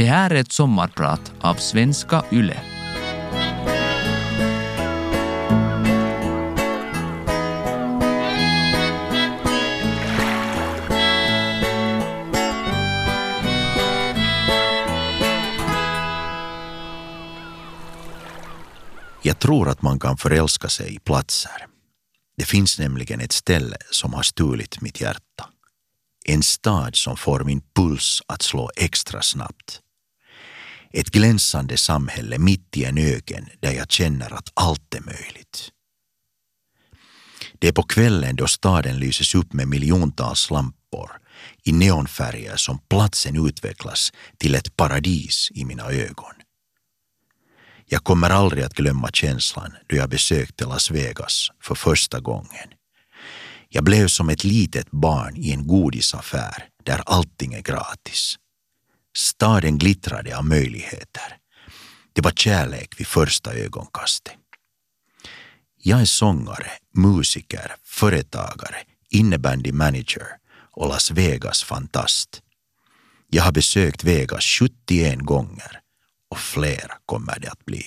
Det här är ett sommarprat av Svenska Yle. Jag tror att man kan förälska sig i platser. Det finns nämligen ett ställe som har stulit mitt hjärta. En stad som får min puls att slå extra snabbt. Ett glänsande samhälle mitt i en öken där jag känner att allt är möjligt. Det är på kvällen då staden lyses upp med miljontals lampor i neonfärger som platsen utvecklas till ett paradis i mina ögon. Jag kommer aldrig att glömma känslan då jag besökte Las Vegas för första gången. Jag blev som ett litet barn i en godisaffär där allting är gratis. Staden glittrade av möjligheter. Det var kärlek vid första ögonkastet. Jag är sångare, musiker, företagare, innebandy manager och Las Vegas fantast. Jag har besökt Vegas 71 gånger och fler kommer det att bli.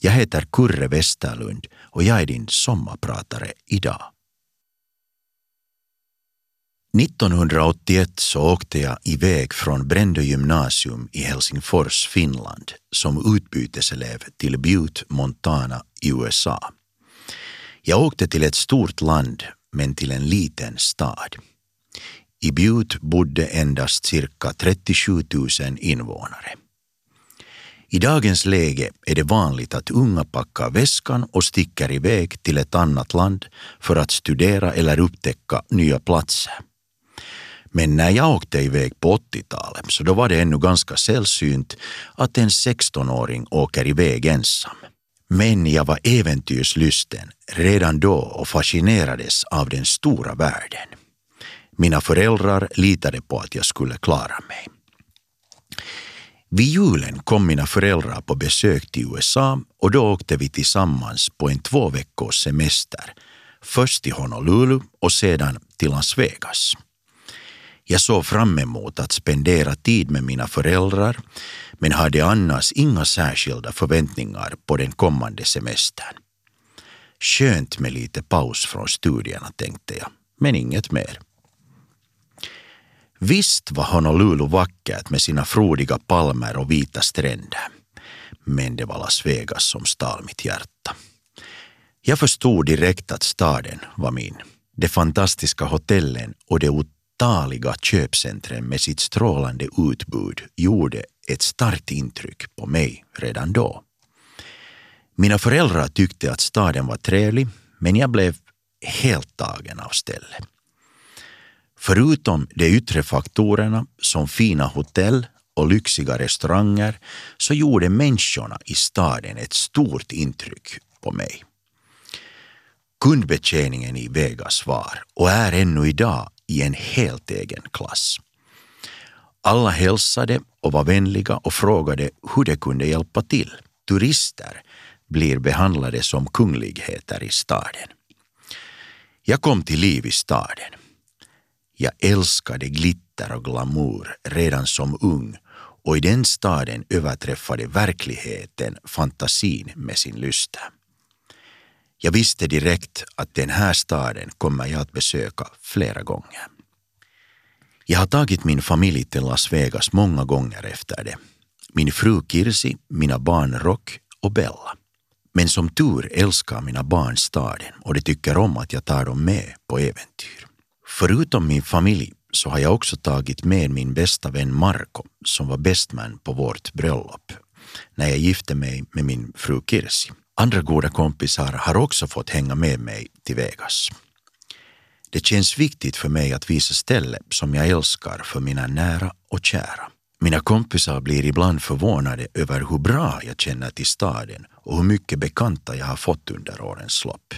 Jag heter Kurre Westerlund och jag är din sommarpratare idag. 1981 så åkte jag iväg från Brändö gymnasium i Helsingfors, Finland som utbyteselev till Butte, Montana i USA. Jag åkte till ett stort land men till en liten stad. I Butte bodde endast cirka 37 000 invånare. I dagens läge är det vanligt att unga packar väskan och sticker iväg till ett annat land för att studera eller upptäcka nya platser. Men när jag åkte iväg på 80-talet så då var det ännu ganska sällsynt att en 16-åring åker iväg ensam. Men jag var äventyrslysten redan då och fascinerades av den stora världen. Mina föräldrar litade på att jag skulle klara mig. Vid julen kom mina föräldrar på besök till USA och då åkte vi tillsammans på en två veckors semester. Först till Honolulu och sedan till Las Vegas. Jag såg fram emot att spendera tid med mina föräldrar men hade annars inga särskilda förväntningar på den kommande semestern. Skönt med lite paus från studierna tänkte jag, men inget mer. Visst var Honolulu vackert med sina frodiga palmer och vita stränder. Men det var Las Vegas som stal mitt hjärta. Jag förstod direkt att staden var min. De fantastiska hotellen och de otaliga köpcentren med sitt strålande utbud gjorde ett starkt intryck på mig redan då. Mina föräldrar tyckte att staden var trevlig, men jag blev helt tagen av stället. Förutom de yttre faktorerna som fina hotell och lyxiga restauranger så gjorde människorna i staden ett stort intryck på mig. Kundbetjäningen i Vegas var och är ännu idag i en helt egen klass. Alla hälsade och var vänliga och frågade hur de kunde hjälpa till. Turister blir behandlade som kungligheter i staden. Jag kom till liv i staden. Jag älskade glitter och glamour redan som ung och i den staden överträffade verkligheten fantasin med sin lyster. Jag visste direkt att den här staden kommer jag att besöka flera gånger. Jag har tagit min familj till Las Vegas många gånger efter det. Min fru Kirsi, mina barn Rock och Bella. Men som tur älskar mina barn staden och de tycker om att jag tar dem med på äventyr. Förutom min familj så har jag också tagit med min bästa vän Marco som var bestman på vårt bröllop när jag gifte mig med min fru Kirsi. Andra goda kompisar har också fått hänga med mig till Vegas. Det känns viktigt för mig att visa ställen som jag älskar för mina nära och kära. Mina kompisar blir ibland förvånade över hur bra jag känner till staden och hur mycket bekanta jag har fått under årens lopp.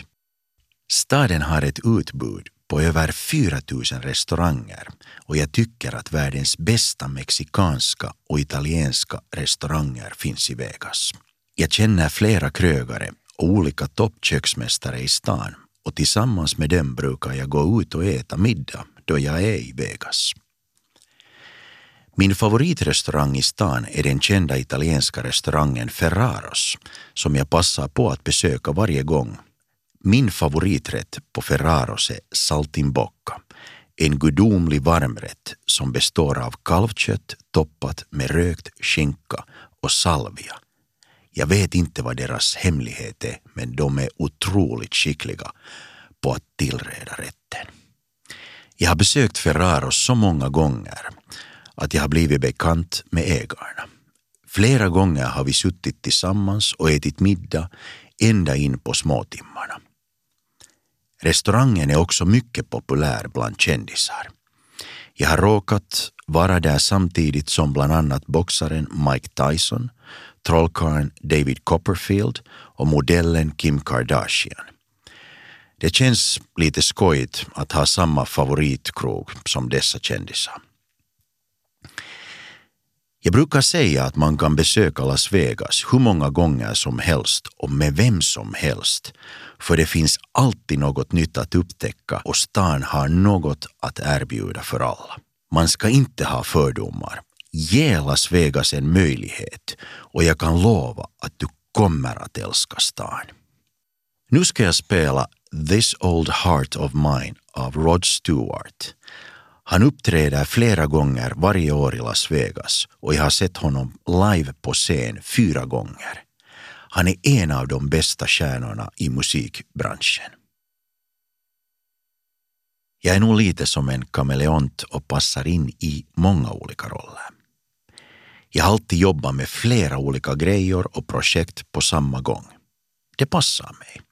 Staden har ett utbud på över 4 000 restauranger och jag tycker att världens bästa mexikanska och italienska restauranger finns i Vegas. Jag känner flera krögare och olika toppköksmästare i stan och tillsammans med dem brukar jag gå ut och äta middag då jag är i Vegas. Min favoritrestaurang i stan är den kända italienska restaurangen Ferraros som jag passar på att besöka varje gång. Min favoriträtt på Ferraros är saltimbocca, en gudomlig varmrätt som består av kalvkött toppat med rökt skinka och salvia. Jag vet inte vad deras hemlighet är, men de är otroligt skickliga på att tillreda rätten. Jag har besökt Ferraros så många gånger att jag har blivit bekant med ägarna. Flera gånger har vi suttit tillsammans och ätit middag ända in på småtimmarna. Restaurangen är också mycket populär bland kändisar. Jag har råkat vara där samtidigt som bland annat boxaren Mike Tyson, trollkarlen David Copperfield och modellen Kim Kardashian. Det känns lite skojigt att ha samma favoritkrog som dessa kändisar. Jag brukar säga att man kan besöka Las Vegas hur många gånger som helst och med vem som helst, för det finns alltid något nytt att upptäcka och stan har något att erbjuda för alla. Man ska inte ha fördomar. Ge Las Vegas en möjlighet och jag kan lova att du kommer att älska stan. Nu ska jag spela This Old Heart of Mine av Rod Stewart. Han uppträder flera gånger varje år i Las Vegas och jag har sett honom live på scen fyra gånger. Han är en av de bästa stjärnorna i musikbranschen. Jag är nog lite som en kameleont och passar in i många olika roller. Jag har alltid jobbat med flera olika grejer och projekt på samma gång. Det passar mig.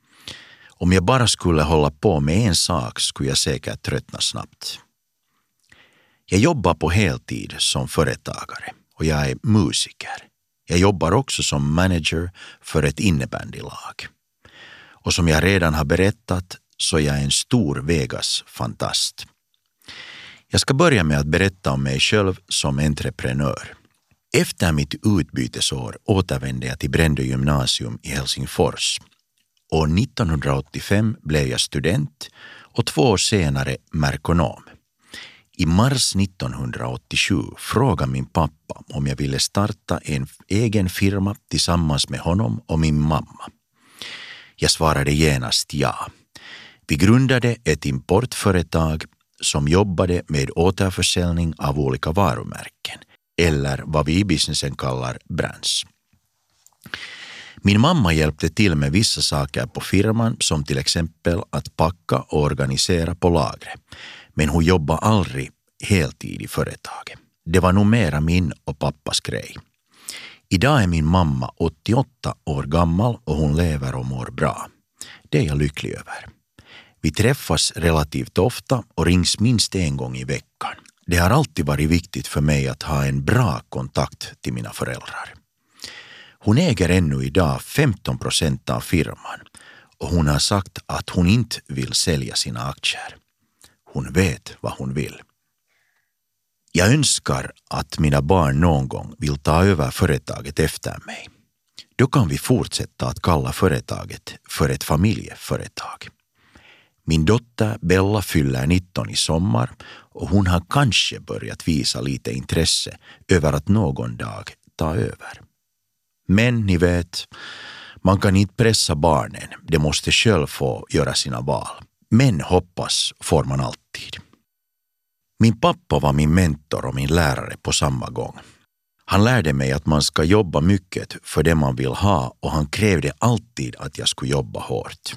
Om jag bara skulle hålla på med en sak skulle jag säkert tröttna snabbt. Jag jobbar på heltid som företagare och jag är musiker. Jag jobbar också som manager för ett innebandylag. Och som jag redan har berättat så är jag en stor Vegas-fantast. Jag ska börja med att berätta om mig själv som entreprenör. Efter mitt utbytesår återvände jag till Brändö gymnasium i Helsingfors. År 1985 blev jag student och två år senare merkonom. I mars 1987 frågade min pappa om jag ville starta en egen firma tillsammans med honom och min mamma. Jag svarade genast ja. Vi grundade ett importföretag som jobbade med återförsäljning av olika varumärken, eller vad vi i businessen kallar brands. Min mamma hjälpte till med vissa saker på firman som till exempel att packa och organisera på lagret men hon jobbade aldrig heltid i företaget. Det var nog mera min och pappas grej. Idag är min mamma 88 år gammal och hon lever och mår bra. Det är jag lycklig över. Vi träffas relativt ofta och rings minst en gång i veckan. Det har alltid varit viktigt för mig att ha en bra kontakt till mina föräldrar. Hon äger ännu idag 15 procent av firman och hon har sagt att hon inte vill sälja sina aktier. Hon vet vad hon vill. Jag önskar att mina barn någon gång vill ta över företaget efter mig. Då kan vi fortsätta att kalla företaget för ett familjeföretag. Min dotter Bella fyller 19 i sommar och hon har kanske börjat visa lite intresse över att någon dag ta över. Men ni vet, man kan inte pressa barnen, de måste själv få göra sina val. Men hoppas får man alltid. Min pappa var min mentor och min lärare på samma gång. Han lärde mig att man ska jobba mycket för det man vill ha och han krävde alltid att jag skulle jobba hårt.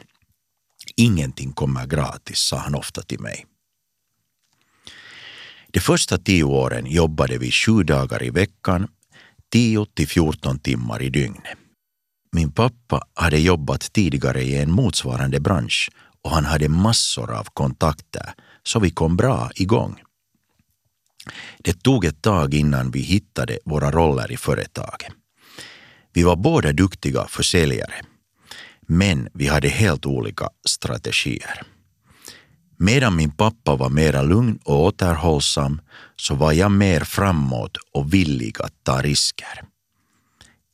Ingenting kommer gratis, sa han ofta till mig. De första tio åren jobbade vi sju dagar i veckan, 10 till 14 timmar i dygnet. Min pappa hade jobbat tidigare i en motsvarande bransch och han hade massor av kontakter så vi kom bra igång. Det tog ett tag innan vi hittade våra roller i företaget. Vi var båda duktiga försäljare, men vi hade helt olika strategier. Medan min pappa var mera lugn och återhållsam så var jag mer framåt och villig att ta risker.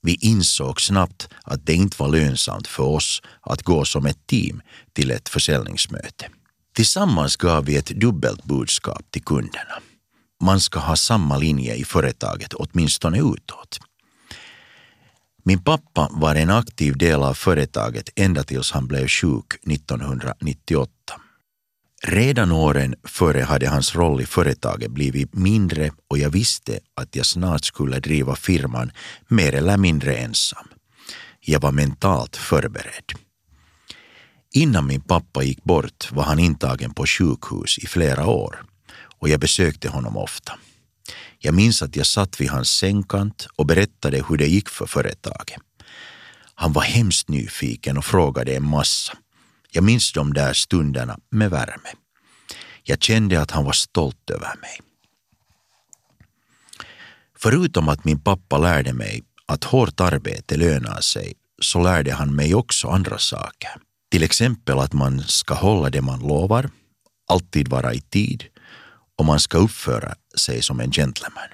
Vi insåg snabbt att det inte var lönsamt för oss att gå som ett team till ett försäljningsmöte. Tillsammans gav vi ett dubbelt budskap till kunderna. man ska ha samma linje i företaget, åtminstone utåt. Min pappa var en aktiv del av företaget ända tills han blev sjuk 1998. Redan åren före hade hans roll i företaget blivit mindre och jag visste att jag snart skulle driva firman mer eller mindre ensam. Jag var mentalt förberedd. Innan min pappa gick bort var han intagen på sjukhus i flera år och jag besökte honom ofta. Jag minns att jag satt vid hans sängkant och berättade hur det gick för företaget. Han var hemskt nyfiken och frågade en massa. Jag minns de där stunderna med värme. Jag kände att han var stolt över mig. Förutom att min pappa lärde mig att hårt arbete lönar sig så lärde han mig också andra saker. Till exempel att man ska hålla det man lovar, alltid vara i tid och man ska uppföra sig som en gentleman.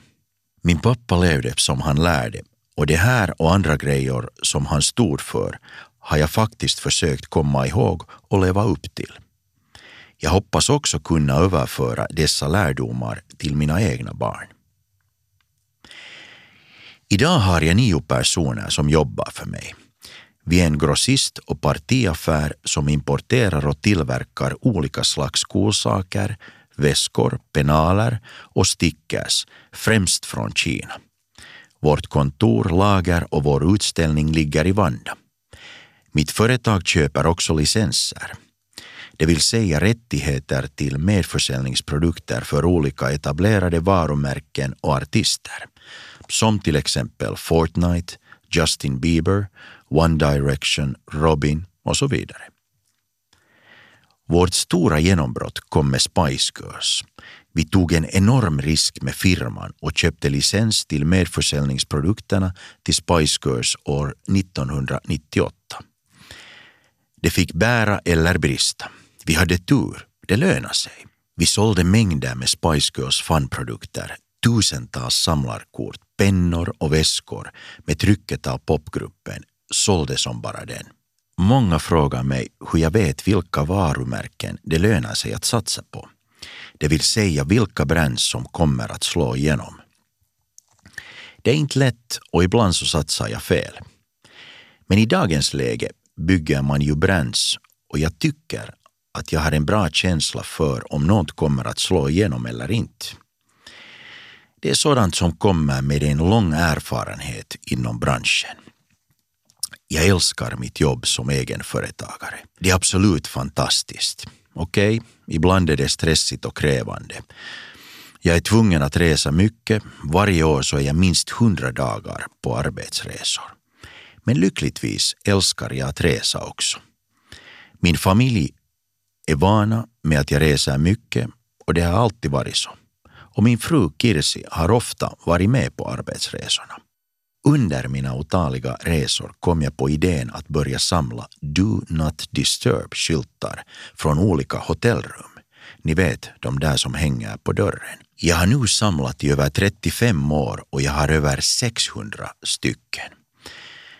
Min pappa levde som han lärde och det här och andra grejer som han stod för har jag faktiskt försökt komma ihåg och leva upp till. Jag hoppas också kunna överföra dessa lärdomar till mina egna barn. Idag har jag nio personer som jobbar för mig. Vi är en grossist och partiaffär som importerar och tillverkar olika slags skolsaker, väskor, penaler och stickers, främst från Kina. Vårt kontor, lager och vår utställning ligger i Vanda. Mitt företag köper också licenser, det vill säga rättigheter till medförsäljningsprodukter för olika etablerade varumärken och artister, som till exempel Fortnite, Justin Bieber, One Direction, Robin och så vidare. Vårt stora genombrott kom med Spice Girls. Vi tog en enorm risk med firman och köpte licens till medförsäljningsprodukterna till Spice Girls år 1998. Det fick bära eller brista. Vi hade tur, det lönade sig. Vi sålde mängder med Spice Girls fanprodukter, tusentals samlarkort, pennor och väskor med trycket av popgruppen sålde som bara den. Många frågar mig hur jag vet vilka varumärken det lönar sig att satsa på. Det vill säga vilka brands som kommer att slå igenom. Det är inte lätt och ibland så satsar jag fel. Men i dagens läge bygger man ju brands och jag tycker att jag har en bra känsla för om något kommer att slå igenom eller inte. Det är sådant som kommer med en lång erfarenhet inom branschen. Jag älskar mitt jobb som egenföretagare. Det är absolut fantastiskt. Okej, okay, ibland är det stressigt och krävande. Jag är tvungen att resa mycket. Varje år så är jag minst hundra dagar på arbetsresor. Men lyckligtvis älskar jag att resa också. Min familj är vana med att jag reser mycket och det har alltid varit så. Och min fru Kirsi har ofta varit med på arbetsresorna. Under mina otaliga resor kom jag på idén att börja samla Do Not Disturb-skyltar från olika hotellrum. Ni vet, de där som hänger på dörren. Jag har nu samlat i över 35 år och jag har över 600 stycken.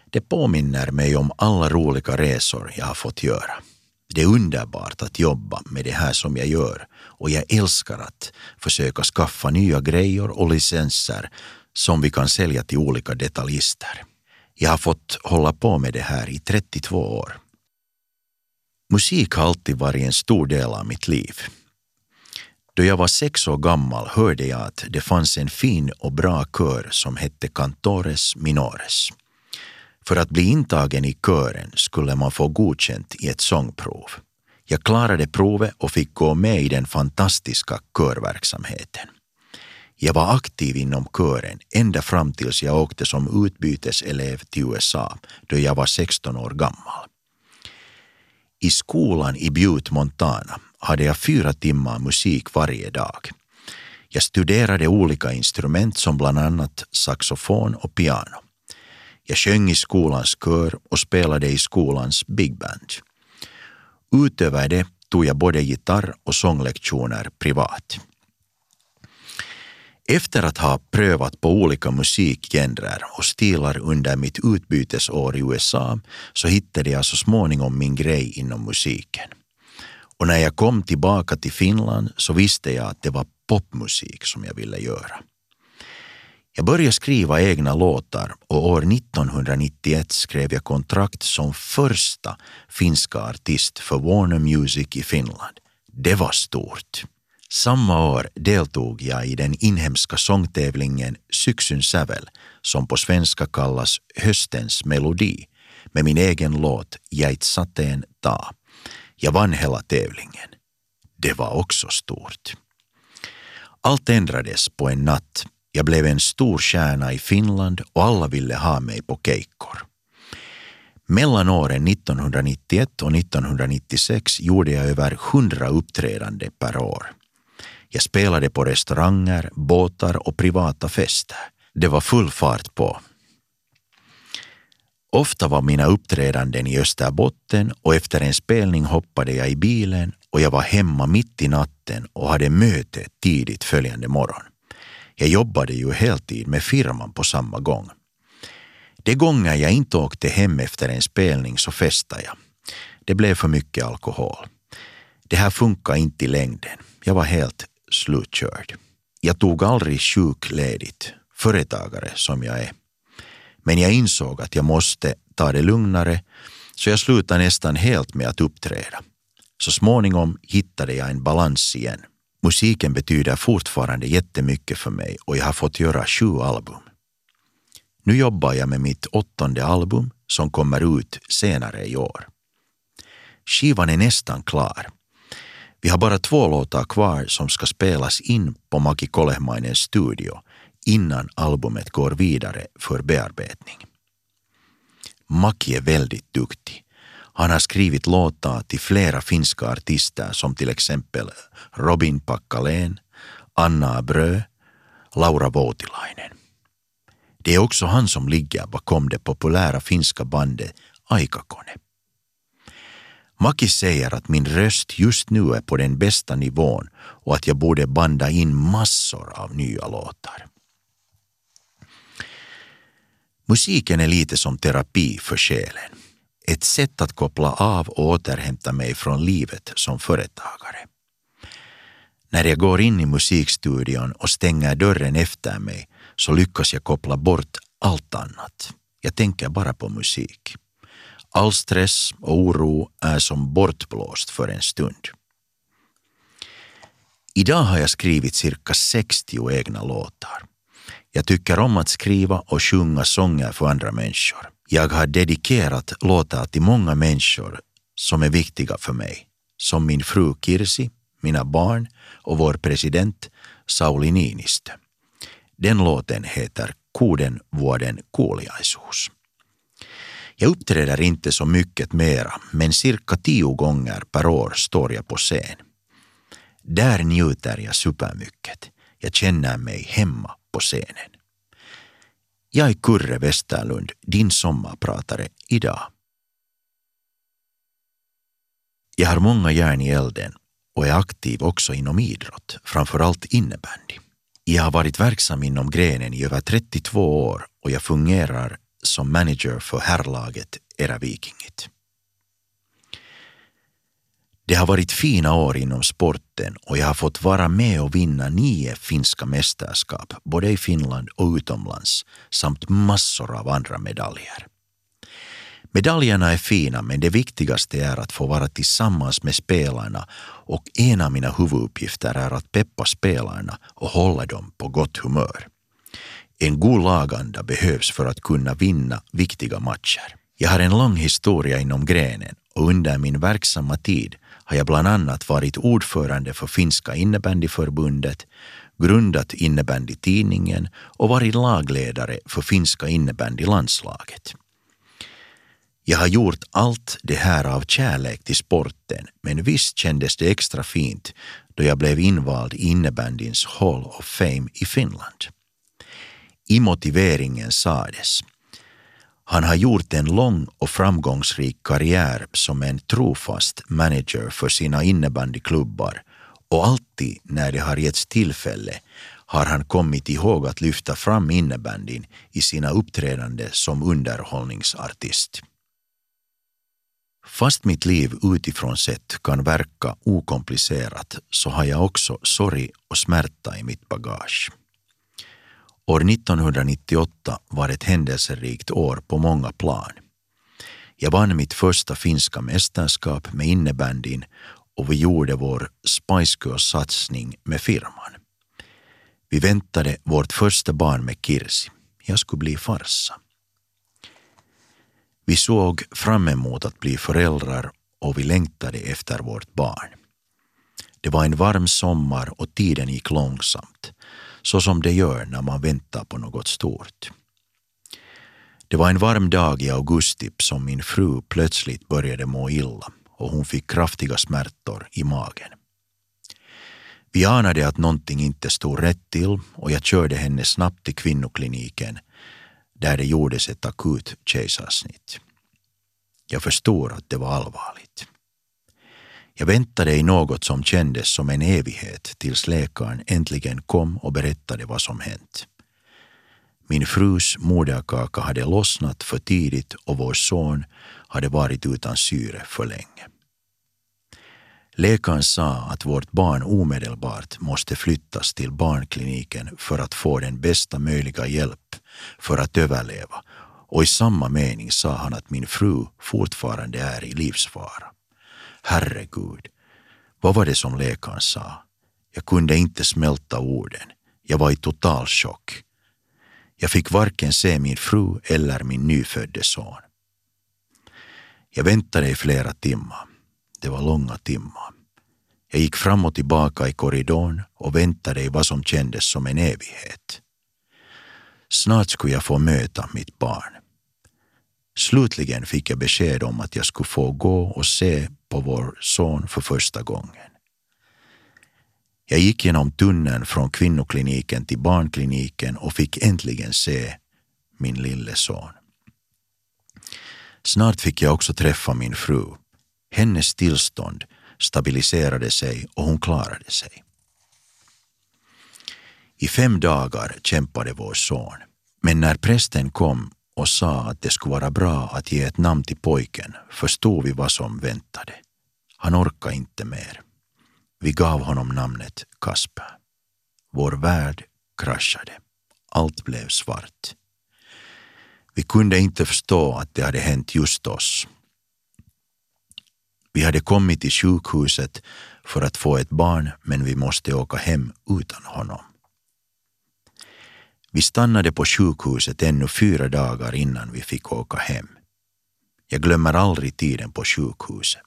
Det påminner mig om alla roliga resor jag har fått göra. Det är underbart att jobba med det här som jag gör och jag älskar att försöka skaffa nya grejer och licenser som vi kan sälja till olika detaljister. Jag har fått hålla på med det här i 32 år. Musik har alltid varit en stor del av mitt liv. Då jag var sex år gammal hörde jag att det fanns en fin och bra kör som hette Cantores Minores. För att bli intagen i kören skulle man få godkänt i ett sångprov. Jag klarade provet och fick gå med i den fantastiska körverksamheten. Jag var aktiv inom kören ända fram tills jag åkte som utbyteselev till USA då jag var 16 år gammal. I skolan i Butte, Montana hade jag fyra timmar musik varje dag. Jag studerade olika instrument som bland annat saxofon och piano. Jag sjöng i skolans kör och spelade i skolans big band. Utöver det tog jag både gitarr och sånglektioner privat. Efter att ha prövat på olika musikgenrer och stilar under mitt utbytesår i USA så hittade jag så småningom min grej inom musiken. Och när jag kom tillbaka till Finland så visste jag att det var popmusik som jag ville göra. Jag började skriva egna låtar och år 1991 skrev jag kontrakt som första finska artist för Warner Music i Finland. Det var stort. Samma år deltog jag i den inhemska sångtävlingen Syksyn sävel som på svenska kallas Höstens melodi med min egen låt Jäit sateen ta. Jag vann hela tävlingen. Det var också stort. Allt ändrades på en natt. Jag blev en stor stjärna i Finland och alla ville ha mig på keikkor. Mellan åren 1991 och 1996 gjorde jag över hundra uppträdande per år. Jag spelade på restauranger, båtar och privata fester. Det var full fart på. Ofta var mina uppträdanden i Österbotten och efter en spelning hoppade jag i bilen och jag var hemma mitt i natten och hade möte tidigt följande morgon. Jag jobbade ju heltid med firman på samma gång. De gånger jag inte åkte hem efter en spelning så festade jag. Det blev för mycket alkohol. Det här funkar inte i längden. Jag var helt slutkörd. Jag tog aldrig sjukledigt, företagare som jag är. Men jag insåg att jag måste ta det lugnare så jag slutade nästan helt med att uppträda. Så småningom hittade jag en balans igen. Musiken betyder fortfarande jättemycket för mig och jag har fått göra sju album. Nu jobbar jag med mitt åttonde album som kommer ut senare i år. Skivan är nästan klar. Vi har bara två låtar kvar som ska spelas in på Maki Kolehmainens studio innan albumet går vidare för bearbetning. Maki är väldigt duktig. Han har skrivit låtar till flera finska artister som till exempel Robin Packalén, Anna Brö, Laura Voutilainen. Det är också han som ligger bakom det populära finska bandet Aikakone. Maki säger att min röst just nu är på den bästa nivån och att jag borde banda in massor av nya låtar. Musiken är lite som terapi för själen. Ett sätt att koppla av och återhämta mig från livet som företagare. När jag går in i musikstudion och stänger dörren efter mig så lyckas jag koppla bort allt annat. Jag tänker bara på musik. All stress och oro är som bortblåst för en stund. Idag har jag skrivit cirka 60 egna låtar. Jag tycker om att skriva och sjunga sånger för andra människor. Jag har dedikerat låtar till många människor som är viktiga för mig, som min fru Kirsi, mina barn och vår president Sauli Niinistö. Den låten heter Kuuden vuoden kuuliaisuus. Jag uppträder inte så mycket mera, men cirka tio gånger per år står jag på scen. Där njuter jag supermycket. Jag känner mig hemma på scenen. Jag är Kurre Westerlund, din sommarpratare idag. Jag har många järn i elden och är aktiv också inom idrott, framförallt innebandy. Jag har varit verksam inom grenen i över 32 år och jag fungerar som manager för herrlaget Era Vikingit. Det har varit fina år inom sporten och jag har fått vara med och vinna nio finska mästerskap, både i Finland och utomlands, samt massor av andra medaljer. Medaljerna är fina men det viktigaste är att få vara tillsammans med spelarna och en av mina huvuduppgifter är att peppa spelarna och hålla dem på gott humör. En god laganda behövs för att kunna vinna viktiga matcher. Jag har en lång historia inom grenen och under min verksamma tid har jag bland annat varit ordförande för finska innebandyförbundet, grundat innebandytidningen och varit lagledare för finska innebandylandslaget. Jag har gjort allt det här av kärlek till sporten, men visst kändes det extra fint då jag blev invald i innebandyns Hall of Fame i Finland. I motiveringen sades han har gjort en lång och framgångsrik karriär som en trofast manager för sina innebandyklubbar och alltid när det har getts tillfälle har han kommit ihåg att lyfta fram innebandyn i sina uppträdande som underhållningsartist. Fast mitt liv utifrån sett kan verka okomplicerat så har jag också sorg och smärta i mitt bagage. År 1998 var ett händelserikt år på många plan. Jag vann mitt första finska mästerskap med innebandyn och vi gjorde vår Spice Girls-satsning med firman. Vi väntade vårt första barn med Kirsi. Jag skulle bli farsa. Vi såg fram emot att bli föräldrar och vi längtade efter vårt barn. Det var en varm sommar och tiden gick långsamt, så som det gör när man väntar på något stort. Det var en varm dag i augusti som min fru plötsligt började må illa och hon fick kraftiga smärtor i magen. Vi anade att någonting inte stod rätt till och jag körde henne snabbt till kvinnokliniken där det gjordes ett akut kejsarsnitt. Jag förstår att det var allvarligt. Jag väntade i något som kändes som en evighet tills läkaren äntligen kom och berättade vad som hänt. Min frus moderkaka hade lossnat för tidigt och vår son hade varit utan syre för länge. Läkaren sa att vårt barn omedelbart måste flyttas till barnkliniken för att få den bästa möjliga hjälp för att överleva och i samma mening sa han att min fru fortfarande är i livsfara. Herregud, vad var det som läkaren sa? Jag kunde inte smälta orden. Jag var i total chock. Jag fick varken se min fru eller min nyfödde son. Jag väntade i flera timmar. Det var långa timmar. Jag gick fram och tillbaka i korridoren och väntade i vad som kändes som en evighet. Snart skulle jag få möta mitt barn. Slutligen fick jag besked om att jag skulle få gå och se på vår son för första gången. Jag gick genom tunneln från kvinnokliniken till barnkliniken och fick äntligen se min lille son. Snart fick jag också träffa min fru. Hennes tillstånd stabiliserade sig och hon klarade sig. I fem dagar kämpade vår son, men när prästen kom och sa att det skulle vara bra att ge ett namn till pojken förstod vi vad som väntade. Han orkade inte mer. Vi gav honom namnet Kasper. Vår värld kraschade. Allt blev svart. Vi kunde inte förstå att det hade hänt just oss. Vi hade kommit till sjukhuset för att få ett barn men vi måste åka hem utan honom. Vi stannade på sjukhuset ännu fyra dagar innan vi fick åka hem. Jag glömmer aldrig tiden på sjukhuset.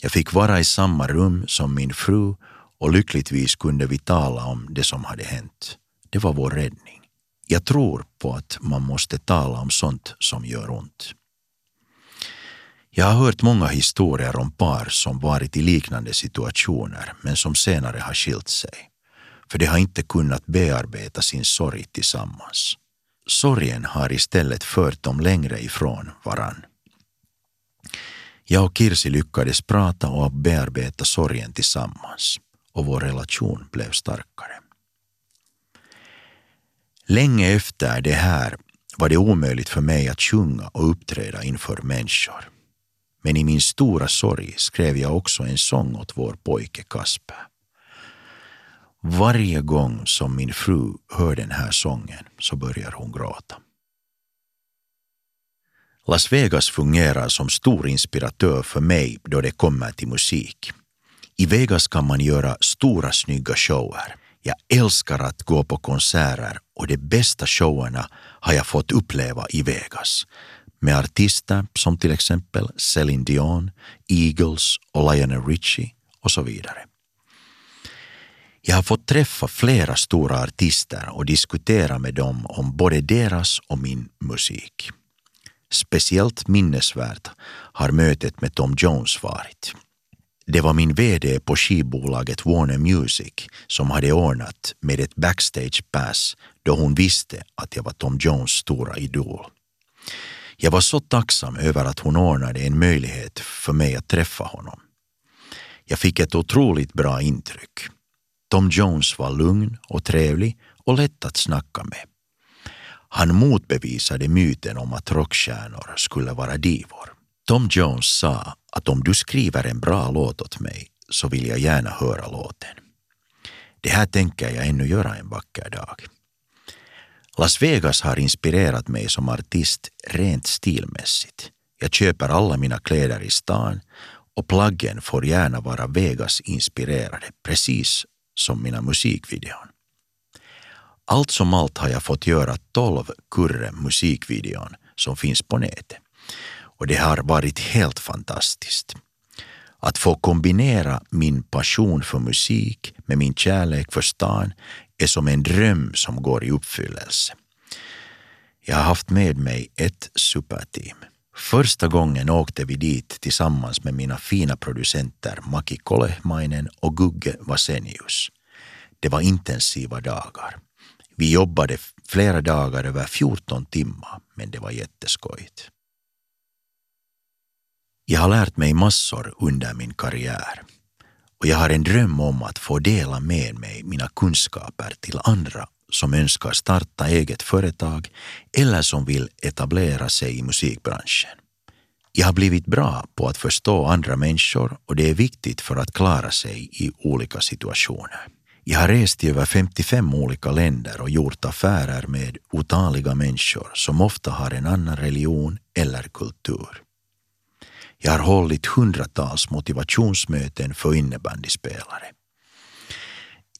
Jag fick vara i samma rum som min fru och lyckligtvis kunde vi tala om det som hade hänt. Det var vår räddning. Jag tror på att man måste tala om sånt som gör ont. Jag har hört många historier om par som varit i liknande situationer men som senare har skilt sig för de har inte kunnat bearbeta sin sorg tillsammans. Sorgen har istället fört dem längre ifrån varann. Jag och Kirsi lyckades prata och bearbeta sorgen tillsammans och vår relation blev starkare. Länge efter det här var det omöjligt för mig att sjunga och uppträda inför människor. Men i min stora sorg skrev jag också en sång åt vår pojke Kasper. Varje gång som min fru hör den här sången så börjar hon gråta. Las Vegas fungerar som stor inspiratör för mig då det kommer till musik. I Vegas kan man göra stora snygga shower. Jag älskar att gå på konserter och de bästa showerna har jag fått uppleva i Vegas med artister som till exempel Celine Dion, Eagles och Lionel Richie och så vidare. Jag har fått träffa flera stora artister och diskutera med dem om både deras och min musik. Speciellt minnesvärt har mötet med Tom Jones varit. Det var min VD på skivbolaget Warner Music som hade ordnat med ett backstage pass då hon visste att jag var Tom Jones stora idol. Jag var så tacksam över att hon ordnade en möjlighet för mig att träffa honom. Jag fick ett otroligt bra intryck. Tom Jones var lugn och trevlig och lätt att snacka med. Han motbevisade myten om att rockstjärnor skulle vara divor. Tom Jones sa att om du skriver en bra låt åt mig så vill jag gärna höra låten. Det här tänker jag ännu göra en vacker dag. Las Vegas har inspirerat mig som artist rent stilmässigt. Jag köper alla mina kläder i stan och plaggen får gärna vara Vegas-inspirerade, precis som mina musikvideon. Allt som allt har jag fått göra tolv kurre musikvideon som finns på nätet. Och det har varit helt fantastiskt. Att få kombinera min passion för musik med min kärlek för stan är som en dröm som går i uppfyllelse. Jag har haft med mig ett superteam. Första gången åkte vi dit tillsammans med mina fina producenter Maki Kolehmainen och Gugge Vasenius. Det var intensiva dagar. Vi jobbade flera dagar över 14 timmar, men det var jätteskojigt. Jag har lärt mig massor under min karriär och jag har en dröm om att få dela med mig mina kunskaper till andra som önskar starta eget företag eller som vill etablera sig i musikbranschen. Jag har blivit bra på att förstå andra människor och det är viktigt för att klara sig i olika situationer. Jag har rest i över 55 olika länder och gjort affärer med otaliga människor som ofta har en annan religion eller kultur. Jag har hållit hundratals motivationsmöten för innebandyspelare.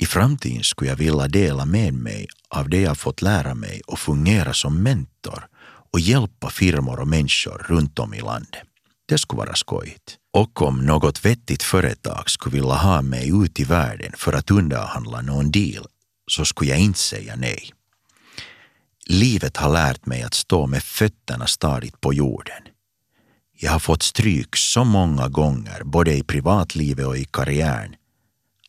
I framtiden skulle jag vilja dela med mig av det jag fått lära mig och fungera som mentor och hjälpa firmor och människor runt om i landet. Det skulle vara skojigt. Och om något vettigt företag skulle vilja ha mig ut i världen för att underhandla någon deal så skulle jag inte säga nej. Livet har lärt mig att stå med fötterna stadigt på jorden. Jag har fått stryk så många gånger, både i privatlivet och i karriären,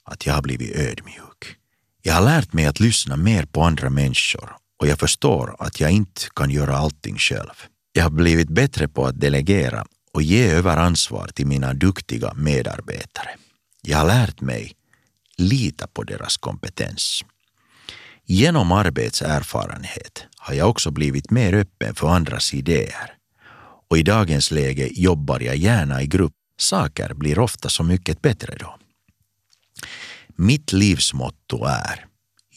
att jag har blivit ödmjuk. Jag har lärt mig att lyssna mer på andra människor och jag förstår att jag inte kan göra allting själv. Jag har blivit bättre på att delegera och ge över ansvar till mina duktiga medarbetare. Jag har lärt mig lita på deras kompetens. Genom arbetserfarenhet har jag också blivit mer öppen för andras idéer. Och i dagens läge jobbar jag gärna i grupp. Saker blir ofta så mycket bättre då. Mitt livsmotto är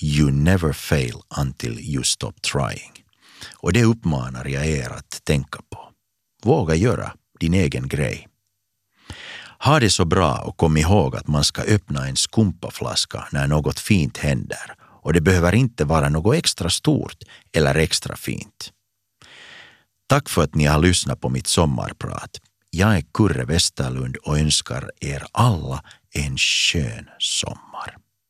You never fail until you stop trying. Och det uppmanar jag er att tänka på. Våga göra din egen grej. Ha det så bra och kom ihåg att man ska öppna en skumpaflaska när något fint händer och det behöver inte vara något extra stort eller extra fint. Tack för att ni har lyssnat på mitt sommarprat. Jag är Kurre Westerlund och önskar er alla en skön sommar.